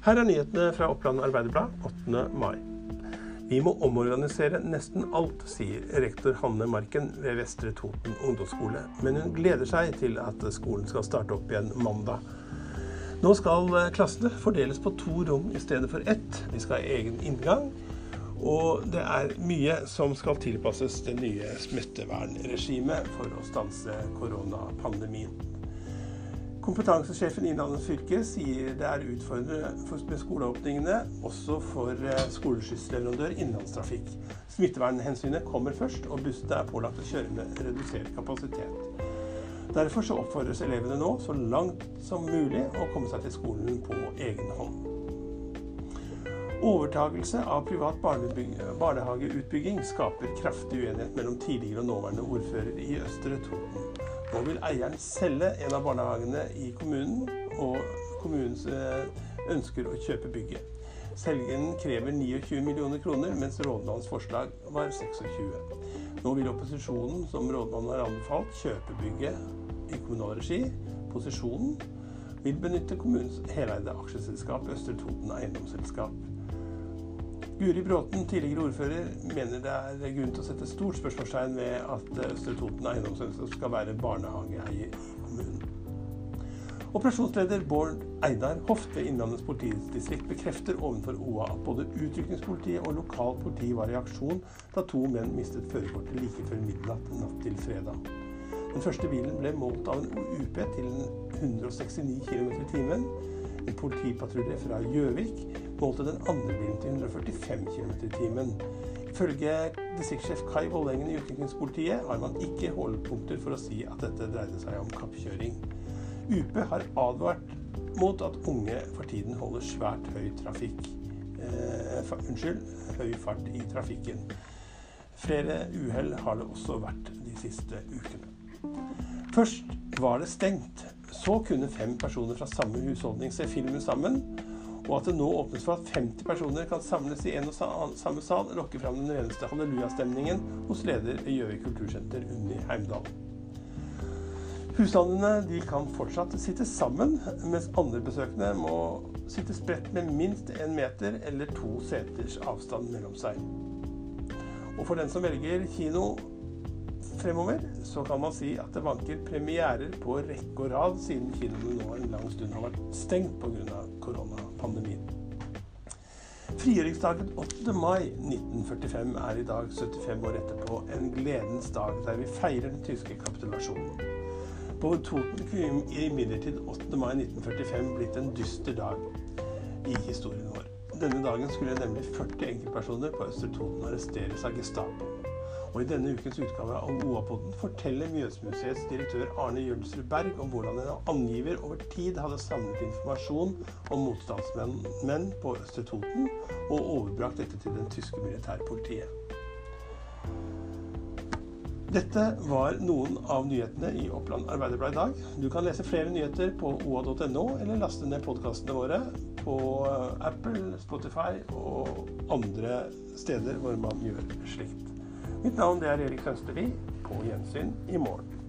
Her er nyhetene fra Oppland Arbeiderblad 8. mai. Vi må omorganisere nesten alt, sier rektor Hanne Marken ved Vestre Toten ungdomsskole. Men hun gleder seg til at skolen skal starte opp igjen mandag. Nå skal klassene fordeles på to rom i stedet for ett. De skal ha egen inngang. Og det er mye som skal tilpasses det nye smittevernregimet for å stanse koronapandemien. Kompetansesjefen Innlandet fylke sier det er utfordrende med skoleåpningene, også for eh, skoleskyssleverandør Innlandstrafikk. Smittevernhensynet kommer først, og bussene er pålagt å kjøre med redusert kapasitet. Derfor så oppfordres elevene nå så langt som mulig å komme seg til skolen på egen hånd. Overtagelse av privat barnehageutbygging skaper kraftig uenighet mellom tidligere og nåværende ordfører i Østre Toten. Nå vil eieren selge en av barnehagene i kommunen, og kommunen eh, ønsker å kjøpe bygget. Selgeren krever 29 millioner kroner, mens rådmannens forslag var 26. Nå vil opposisjonen, som rådmannen har anbefalt, kjøpe bygget i kommunal regi. Posisjonen vil benytte kommunens heleide aksjeselskap Østre Toten Eiendomsselskap. Guri Bråten, tidligere ordfører, mener det er grunn til å sette stort spørsmålstegn ved at Østre Toten eiendomsselskap skal være barnehageeier i kommunen. Operasjonsleder Bård Eidar Hoft ved Innlandets politidistrikt bekrefter overfor OA at både utrykningspolitiet og lokalt politi var i aksjon da to menn mistet førerkortet like før midnatt natt til fredag. Den første bilen ble målt av en UP til 169 km i timen. En politipatrulje fra Gjøvik målte den andre bilen til 145 km i timen. Ifølge distriktssjef Kai Vollengen i Utrykningspolitiet har man ikke holdepunkter for å si at dette dreide seg om kappkjøring. UP har advart mot at unge for tiden holder svært høy trafikk eh, Unnskyld, høy fart i trafikken. Flere uhell har det også vært de siste ukene. Først var det stengt så kunne fem personer fra samme husholdning se filmen sammen. Og at det nå åpnes for at 50 personer kan samles i en og samme sal, lokker fram den reneste hallelujastemningen hos leder i Gjøvik kultursenter, Unni Heimdal. Husstandene kan fortsatt sitte sammen, mens andre besøkende må sitte spredt med minst én meter eller to seters avstand mellom seg. Og for den som velger kino fremover, så kan man si at det vanker premierer på rekke og rad, siden kinoene nå en lang stund har vært stengt pga. koronapandemien. Frigjøringsdagen 8. mai 1945 er i dag, 75 år etterpå, en gledens dag der vi feirer den tyske kapitulasjonen. På Toten kunne imidlertid 8. mai 1945 blitt en dyster dag i historien vår. Denne dagen skulle nemlig 40 enkeltpersoner på Østre Toten arresteres av Gestapo. Og I denne ukens utgave av OA-podden forteller Mjøsmuseets direktør Arne Jølsrud Berg om hvordan en angiver over tid hadde samlet informasjon om motstandsmenn på Østre Toten, og overbrakt dette til den tyske militærpolitiet. Dette var noen av nyhetene i Oppland Arbeiderblad i dag. Du kan lese flere nyheter på oa.no, eller laste ned podkastene våre på Apple, Spotify og andre steder hvor man gjør slikt. Mitt navn er Erik Sønsterli. På gjensyn i morgen.